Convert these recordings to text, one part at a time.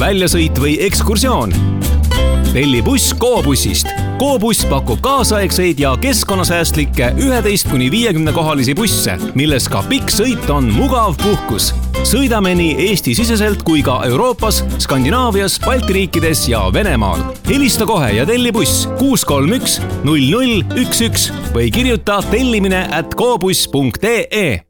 väljasõit või ekskursioon. telli buss Go-bussist. Go-buss pakub kaasaegseid ja keskkonnasäästlikke üheteist kuni viiekümne kohalisi busse, milles ka pikk sõit on mugav puhkus. sõidame nii Eesti-siseselt kui ka Euroopas, Skandinaavias, Balti riikides ja Venemaal. helista kohe ja telli buss kuus kolm üks null null üks üks või kirjuta tellimine at gobuss.ee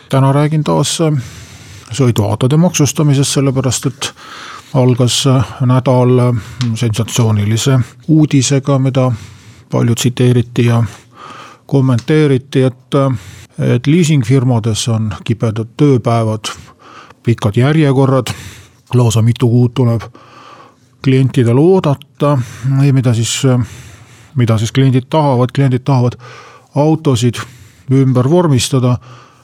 Täna räägin taas äh, sõiduautode maksustamisest, sellepärast et algas äh, nädal äh, sensatsioonilise uudisega, mida palju tsiteeriti ja kommenteeriti, et, et liisingfirmades on kibedad tööpäevad, pikad järjekorrad, lausa mitu kuud tuleb klientidel oodata, mida siis mida siis kliendid tahavad, kliendid tahavad autosid ümber vormistada,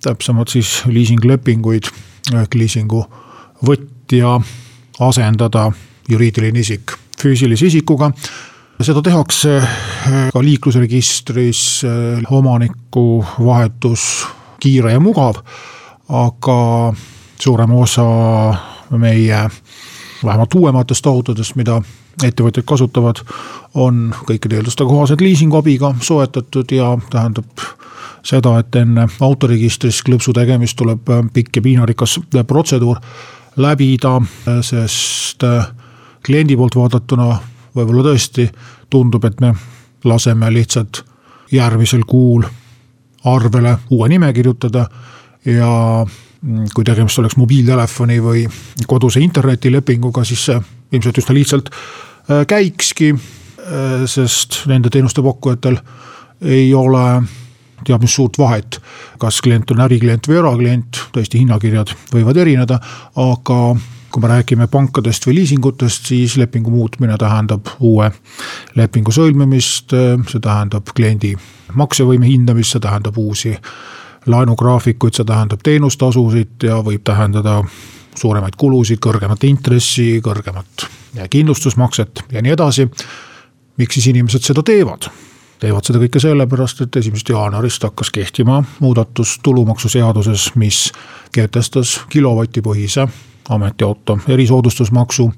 täpsemalt siis liisinglepinguid ehk liisingu võtja asendada juriidiline isik füüsilise isikuga. seda tehakse ka liiklusregistris, omaniku vahetus kiire ja mugav, aga suurem osa meie vähemalt uuematest autodest, mida ettevõtjad kasutavad, on kõikide eelduste kohaselt liisinguabiga soetatud ja tähendab seda, et enne autoregistris klõpsu tegemist tuleb pikk ja piinarikas protseduur läbida, sest kliendi poolt vaadatuna võib-olla tõesti tundub, et me laseme lihtsalt järgmisel kuul arvele uue nime kirjutada ja kui tegemist oleks mobiiltelefoni või koduse internetilepinguga, siis see ilmselt üsna lihtsalt Äh, käikski, äh, sest nende teenuste pakkujatel ei ole teab mis suurt vahet, kas klient on äriklient või eraklient, tõesti hinnakirjad võivad erineda, aga kui me räägime pankadest või liisingutest, siis lepingu muutmine tähendab uue lepingu sõlmimist, see tähendab kliendi maksevõime hindamist, see tähendab uusi laenugraafikuid, see tähendab teenustasusid ja võib tähendada suuremaid kulusid, kõrgemat intressi, kõrgemat kindlustusmakset ja nii edasi. miks siis inimesed seda teevad? teevad seda kõike sellepärast, et esimesest jaanuarist hakkas kehtima muudatus tulumaksuseaduses, mis kehtestas kilovatipõhise ametiauto erisoodustusmaksu,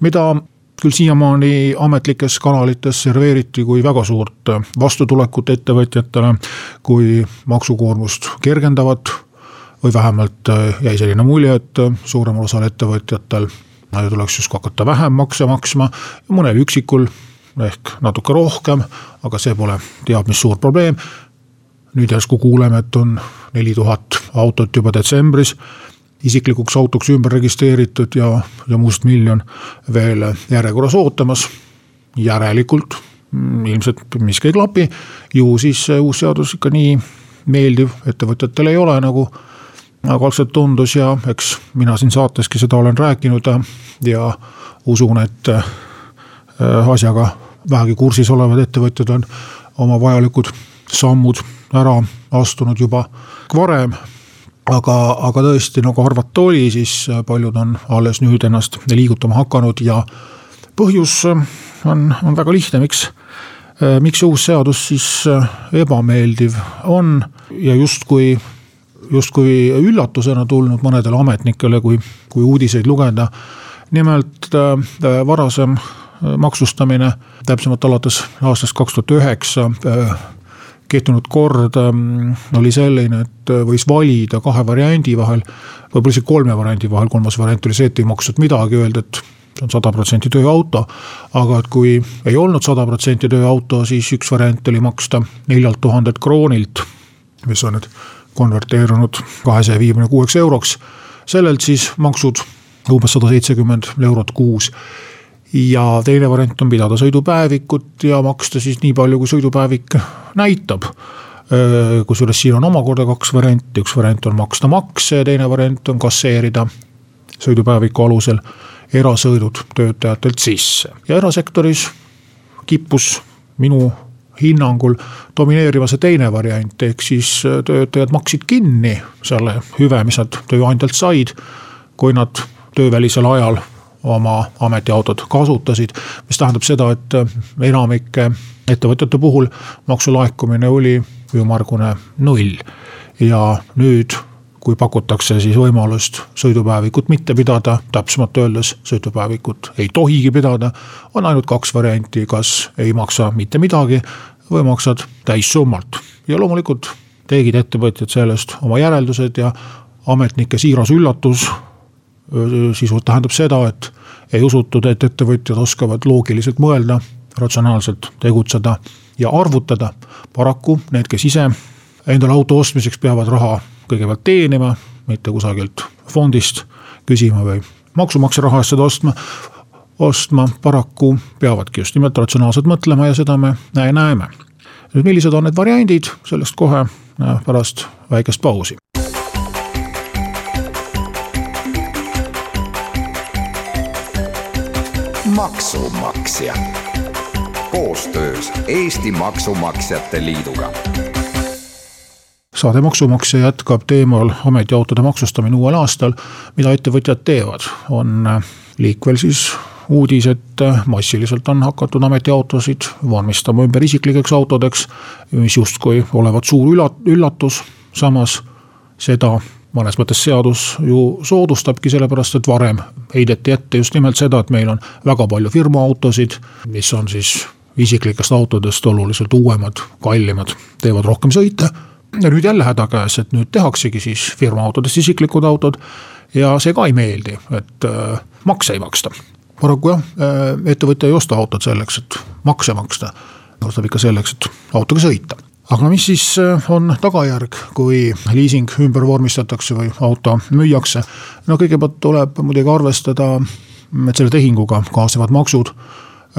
mida küll siiamaani ametlikes kanalites serveeriti kui väga suurt vastutulekut ettevõtjatele, kui maksukoormust kergendavat või vähemalt jäi selline mulje, et suuremal osal ettevõtjatel tuleks justkui hakata vähem makse maksma mõnel üksikul ehk natuke rohkem, aga see pole teab mis suur probleem. nüüd järsku kuuleme, et on neli tuhat autot juba detsembris isiklikuks autoks ümber registreeritud ja, ja mustmiljon veel järjekorras ootamas. järelikult mm, ilmselt miski ei klapi, ju siis uus seadus ikka nii meeldiv ettevõtjatele ei ole, nagu nagu algselt tundus ja eks mina siin saateski seda olen rääkinud ja usun, et äh, asjaga vähegi kursis olevad ettevõtjad on oma vajalikud sammud ära astunud juba varem. Aga, aga tõesti nagu arvata oli, siis paljud on alles nüüd ennast liigutama hakanud ja põhjus on, on väga lihtne, miks miks see uus seadus siis ebameeldiv on ja justkui justkui üllatusena tulnud mõnedele ametnikele, kui, kui uudiseid lugeda. nimelt äh, varasem äh, maksustamine, täpsemalt alates aastast kaks tuhat üheksa äh, kehtinud kord ähm, oli selline, et võis valida kahe variandi vahel, võib-olla isegi kolme variandi vahel, kolmas variant oli see, et ei makstud midagi, öeldi, et see on sada protsenti tööauto. aga et kui ei olnud sada protsenti tööauto, siis üks variant oli maksta neljalt tuhandelt kroonilt, mis on nüüd konverteerunud kahesaja viiekümne kuueks euroks. sellelt siis maksud umbes sada seitsekümmend eurot kuus. Ja teine variant on pidada sõidupäevikut ja maksta siis nii palju, kui sõidupäevik näitab. Kusjuures siin on omakorda kaks varianti, üks variant on maksta makse ja teine variant on kasseerida sõidupäeviku alusel erasõidud töötajatelt sisse. Ja erasektoris kippus minu hinnangul domineerima see teine variant, ehk siis töötajad maksid kinni selle hüve, mis nad tööandjalt said, kui nad töövälisel ajal oma ametiautot kasutasid. mis tähendab seda, et enamike ettevõtjate puhul maksulaekumine oli ümmargune null ja nüüd kui pakutakse siis võimalust sõidupäevikut mitte pidada, täpsemalt öeldes sõidupäevikut ei tohigi pidada. on ainult kaks varianti, kas ei maksa mitte midagi või maksad täissummalt ja loomulikult tegid ettevõtjad sellest oma järeldused ja ametnike siiras üllatus sisult tähendab seda, et ei usutud, et ettevõtjad oskavad loogiliselt mõelda, ratsionaalselt tegutseda ja arvutada. paraku need, kes ise endale auto ostmiseks peavad raha kõigepealt teenima, mitte kusagilt fondist küsima või maksumaksja raha eest seda ostma. ostma paraku peavadki just nimelt ratsionaalselt mõtlema ja seda me näeme. nüüd millised on need variandid, sellest kohe pärast väikest pausi. Maksumaksja. Koostöös Eesti Maksumaksjate Liiduga. Saade Maksumaksja jätkab teemal ametiautode maksustamine uuel aastal. mida ettevõtjad teevad, on liikvel siis uudis, et massiliselt on hakatud ametiautosid vormistama ümber isiklikeks autodeks, mis justkui olevat suur üllatus, samas seda mõnes mõttes seadus ju soodustabki, sellepärast et varem heideti ette just nimelt seda, et meil on väga palju firmaautosid, mis on siis isiklikest autodest oluliselt uuemad, kallimad, teevad rohkem sõite. Ja nüüd jälle häda käes, et nüüd tehaksegi siis firmaautodest isiklikud autod ja see ka ei meeldi, et äh, makse ei maksta. paraku jah, äh, ettevõtja ei osta autot selleks, et makse maksta, ostab ikka selleks, et autoga sõita aga mis siis äh, on tagajärg, kui liising ümber vormistatakse või auto müüakse? no kõigepealt tuleb muidugi arvestada, et selle tehinguga kaasnevad maksud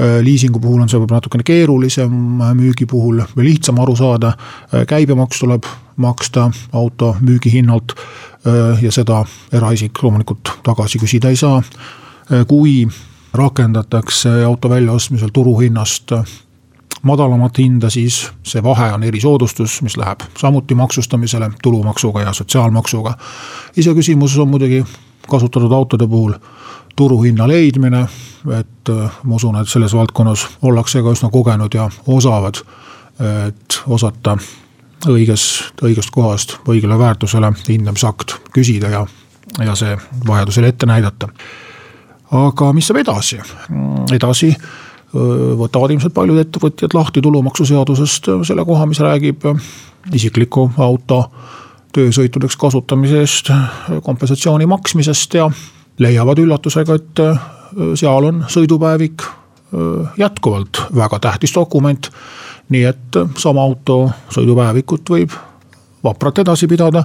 Äh, liisingu puhul on see võib-olla natukene keerulisem, müügi puhul lihtsam aru saada. Äh, käibemaks tuleb maksta auto müügihinnalt äh, ja seda eraisik loomulikult tagasi küsida ei saa. kui rakendatakse auto väljaostmisel turuhinnast madalamat hinda, siis see vahe on erisoodustus, mis läheb samuti maksustamisele tulumaksuga ja sotsiaalmaksuga. iseküsimus on muidugi kasutatud autode puhul turuhinna leidmine, et äh, ma usun, et selles valdkonnas ollakse ka üsna kogenud ja osavad, et osata õigest, õigest kohast õigele väärtusele hindamisakt küsida ja, ja see vajadusel ette näidata. aga mis saab edasi, edasi võtavad ilmselt paljud ettevõtjad lahti tulumaksuseadusest selle koha, mis räägib isikliku auto töösõitudeks kasutamise eest kompensatsiooni maksmisest ja leiavad üllatusega, et seal on sõidupäevik jätkuvalt väga tähtis dokument. nii et sama auto sõidupäevikut võib vapralt edasi pidada,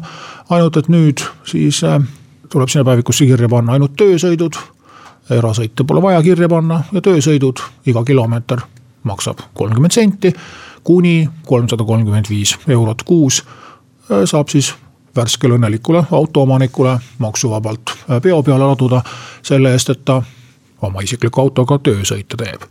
ainult et nüüd siis tuleb sinna päevikusse kirja panna ainult töösõidud. Erasõite pole vaja kirja panna ja töösõidud, iga kilomeeter maksab kolmkümmend senti kuni kolmsada kolmkümmend viis eurot kuus. saab siis värskele õnnelikule autoomanikule maksuvabalt äh, peo peale laduda selle eest, et ta oma isikliku autoga töösõite teeb.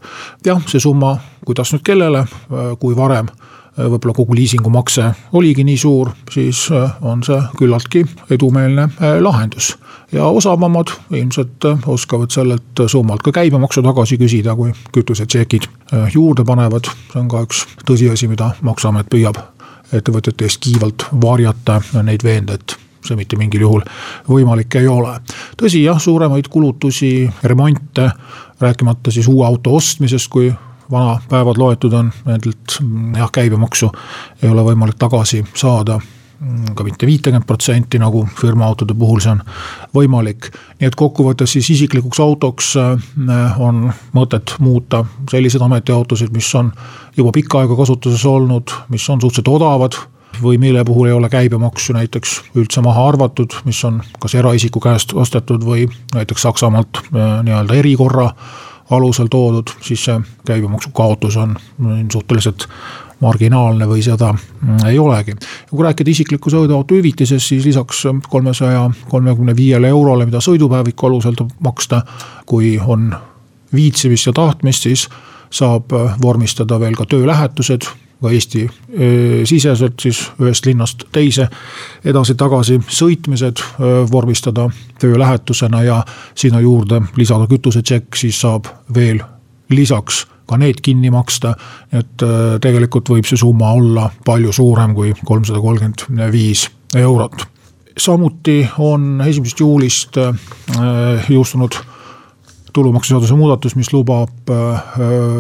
jah, see summa, kuidas nüüd kellele, äh, kui varem äh, võib-olla kogu liisingumakse oligi nii suur, siis on see küllaltki edumeelne lahendus. ja osavamad ilmselt oskavad sellelt summalt ka käibemaksu tagasi küsida, kui kütusetšekid juurde panevad. see on ka üks tõsiasi, mida maksuamet püüab ettevõtjate eest kiivalt varjata ja neid veenda, et see mitte mingil juhul võimalik ei ole. tõsi jah, suuremaid kulutusi, remonte, rääkimata siis uue auto ostmisest, kui vana päevad loetud on, nendelt jah, käibemaksu ei ole võimalik tagasi saada Mm, ka mitte viitekümmet protsenti, nagu firmaautode puhul see on võimalik. nii et kokkuvõttes siis isiklikuks autoks äh, on mõtet muuta selliseid ametiautosid, mis on juba pikka aega kasutuses olnud, mis on suhteliselt odavad või mille puhul ei ole käibemaksu näiteks üldse maha arvatud, mis on kas eraisiku käest ostetud või näiteks Saksamaalt äh, nii-öelda erikorra alusel toodud, siis see käibemaksu kaotus on suhteliselt marginaalne või seda mm, ei olegi. kui rääkida isikliku sõiduauto hüvitisest, siis lisaks kolmesaja kolmekümne viiele eurole, mida sõidupäeviku alusel tuleb maksta, kui on viitsimist ja tahtmist, siis saab vormistada veel ka töölähetused ka Eesti siseselt siis ühest linnast teise edasi-tagasi sõitmised vormistada töölähetusena ja sinna juurde lisada kütusetšekk, siis saab veel lisaks ka need kinni maksta. et tegelikult võib see summa olla palju suurem kui kolmsada kolmkümmend viis eurot. samuti on esimesest juulist jõustunud tulumaksuseaduse muudatus, mis lubab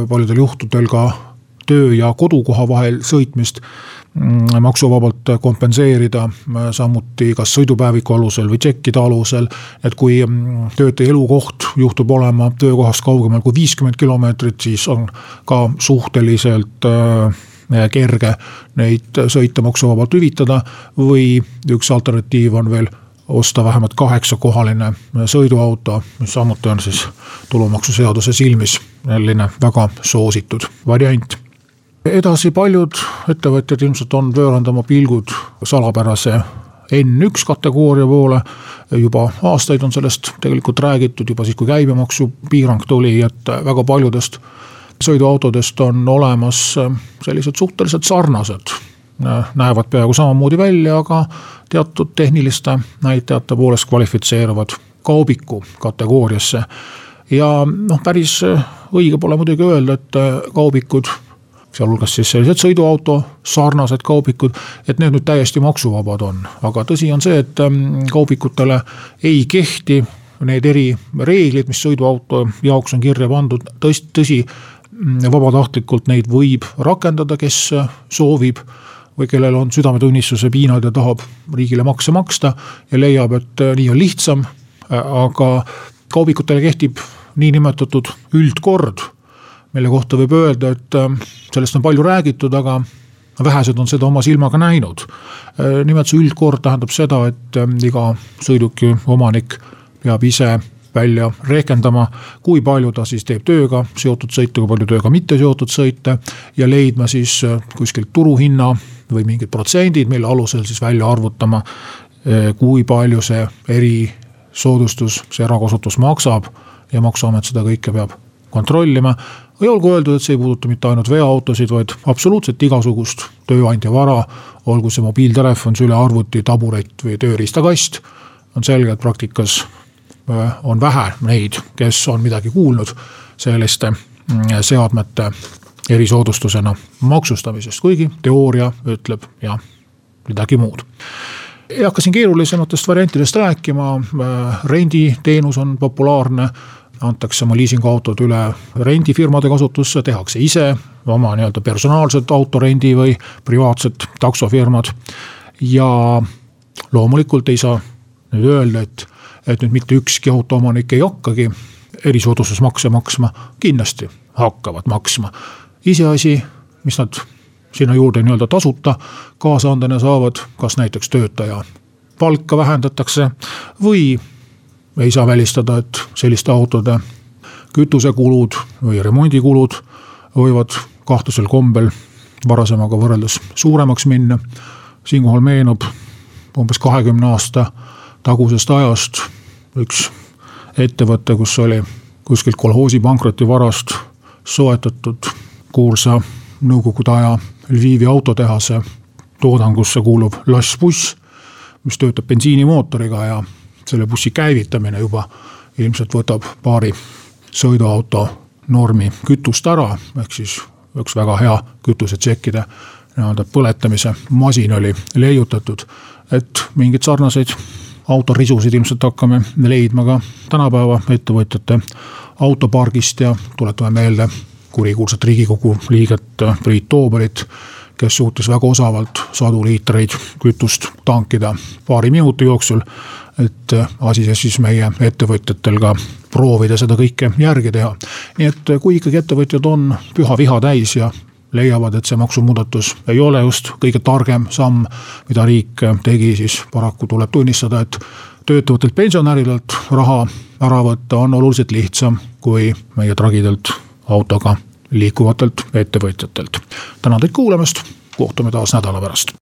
paljudel juhtudel ka töö ja kodukoha vahel sõitmist mm, maksuvabalt kompenseerida, samuti kas sõidupäeviku alusel või tšekkide alusel. et kui mm, töötaja elukoht juhtub olema töökohast kaugemal kui viiskümmend kilomeetrit, siis on ka suhteliselt äh, kerge neid sõite maksuvabalt hüvitada. või üks alternatiiv on veel osta vähemalt kaheksakohaline sõiduauto, mis samuti on siis tulumaksuseaduse silmis selline väga soositud variant edasi paljud ettevõtjad ilmselt on pööranud oma pilgud salapärase N1 kategooria poole. juba aastaid on sellest tegelikult räägitud, juba siis, kui käibemaksupiirang tuli, et väga paljudest sõiduautodest on olemas sellised suhteliselt sarnased. näevad peaaegu samamoodi välja, aga teatud tehniliste näitajate poolest kvalifitseeruvad kaubiku kategooriasse. ja noh, päris õige pole muidugi öelda, et kaubikud sealhulgas siis sellised sõiduauto sarnased kaubikud, et need nüüd täiesti maksuvabad on. aga tõsi on see, et ähm, kaubikutele ei kehti need erireeglid, mis sõiduauto jaoks on kirja pandud, tõsi, tõsi, mm, vabatahtlikult neid võib rakendada, kes soovib või kellel on südametunnistuse piinad ja tahab riigile makse maksta ja leiab, et äh, nii on lihtsam. aga kaubikutele kehtib niinimetatud üldkord mille kohta võib öelda, et äh, sellest on palju räägitud, aga vähesed on seda oma silmaga näinud. Äh, nimelt see üldkord tähendab seda, et äh, iga sõiduki omanik peab ise välja rehkendama, kui palju ta siis teeb tööga seotud sõite, kui palju tööga mitte seotud sõite. ja leidma siis kuskilt turuhinna või mingid protsendid, mille alusel siis välja arvutama, kui palju see erisoodustus, see erakasutus maksab ja maksuamet seda kõike peab kontrollima või olgu öeldud, et see ei puuduta mitte ainult veoautosid, vaid absoluutselt igasugust tööandja vara. olgu see mobiiltelefon, sülearvuti, taburet või tööriistakast. on selge, et praktikas äh, on vähe neid, kes on midagi kuulnud selliste mm, seadmete erisoodustusena maksustamisest, kuigi teooria ütleb jah, midagi muud ei hakka siin keerulisematest variantidest rääkima, äh, renditeenus on populaarne antakse oma liisinguautod üle rendifirmade kasutusse, tehakse ise oma nii-öelda personaalset autorendi või privaatsed taksofirmad. ja loomulikult ei saa nüüd öelda, et, et nüüd mitte ükski autoomanik ei hakkagi erisoodustusmakse maksma, kindlasti hakkavad maksma. iseasi, mis nad sinna juurde nii-öelda tasuta kaasaandena saavad, kas näiteks töötaja palka vähendatakse või ei saa välistada, et selliste autode kütusekulud või remondikulud võivad kahtlasel kombel varasemaga võrreldes suuremaks minna. siinkohal meenub umbes kahekümne aasta tagusest ajast üks ettevõte, kus oli kuskilt kolhoosi pankroti varast soetatud kuulsa nõukogude aja Lvivi autotehase toodangusse kuuluv lassbuss, mis töötab bensiinimootoriga ja selle bussi käivitamine juba ilmselt võtab paari sõiduauto normi kütust ära, ehk siis üks väga hea kütusetšekkide nii-öelda põletamise masin oli leiutatud. et mingeid sarnaseid autorisusid ilmselt hakkame leidma ka tänapäeva ettevõtjate autopargist ja tuletame meelde kurikuulsat riigikogu liiget Priit Toobalit kes suutis väga osavalt sadu liitreid kütust tankida paari minuti jooksul. Et asi siis meie ettevõtjatel ka proovida seda kõike järgi teha. nii et kui ikkagi ettevõtjad on püha viha täis ja leiavad, et see maksumuudatus ei ole just kõige targem samm, mida riik tegi, siis paraku tuleb tunnistada, et töötavatelt pensionäridelt raha ära võtta on oluliselt lihtsam kui meie tragidelt autoga liikuvatelt ettevõtjatelt. tänan teid kuulamast, kohtume taas nädala pärast.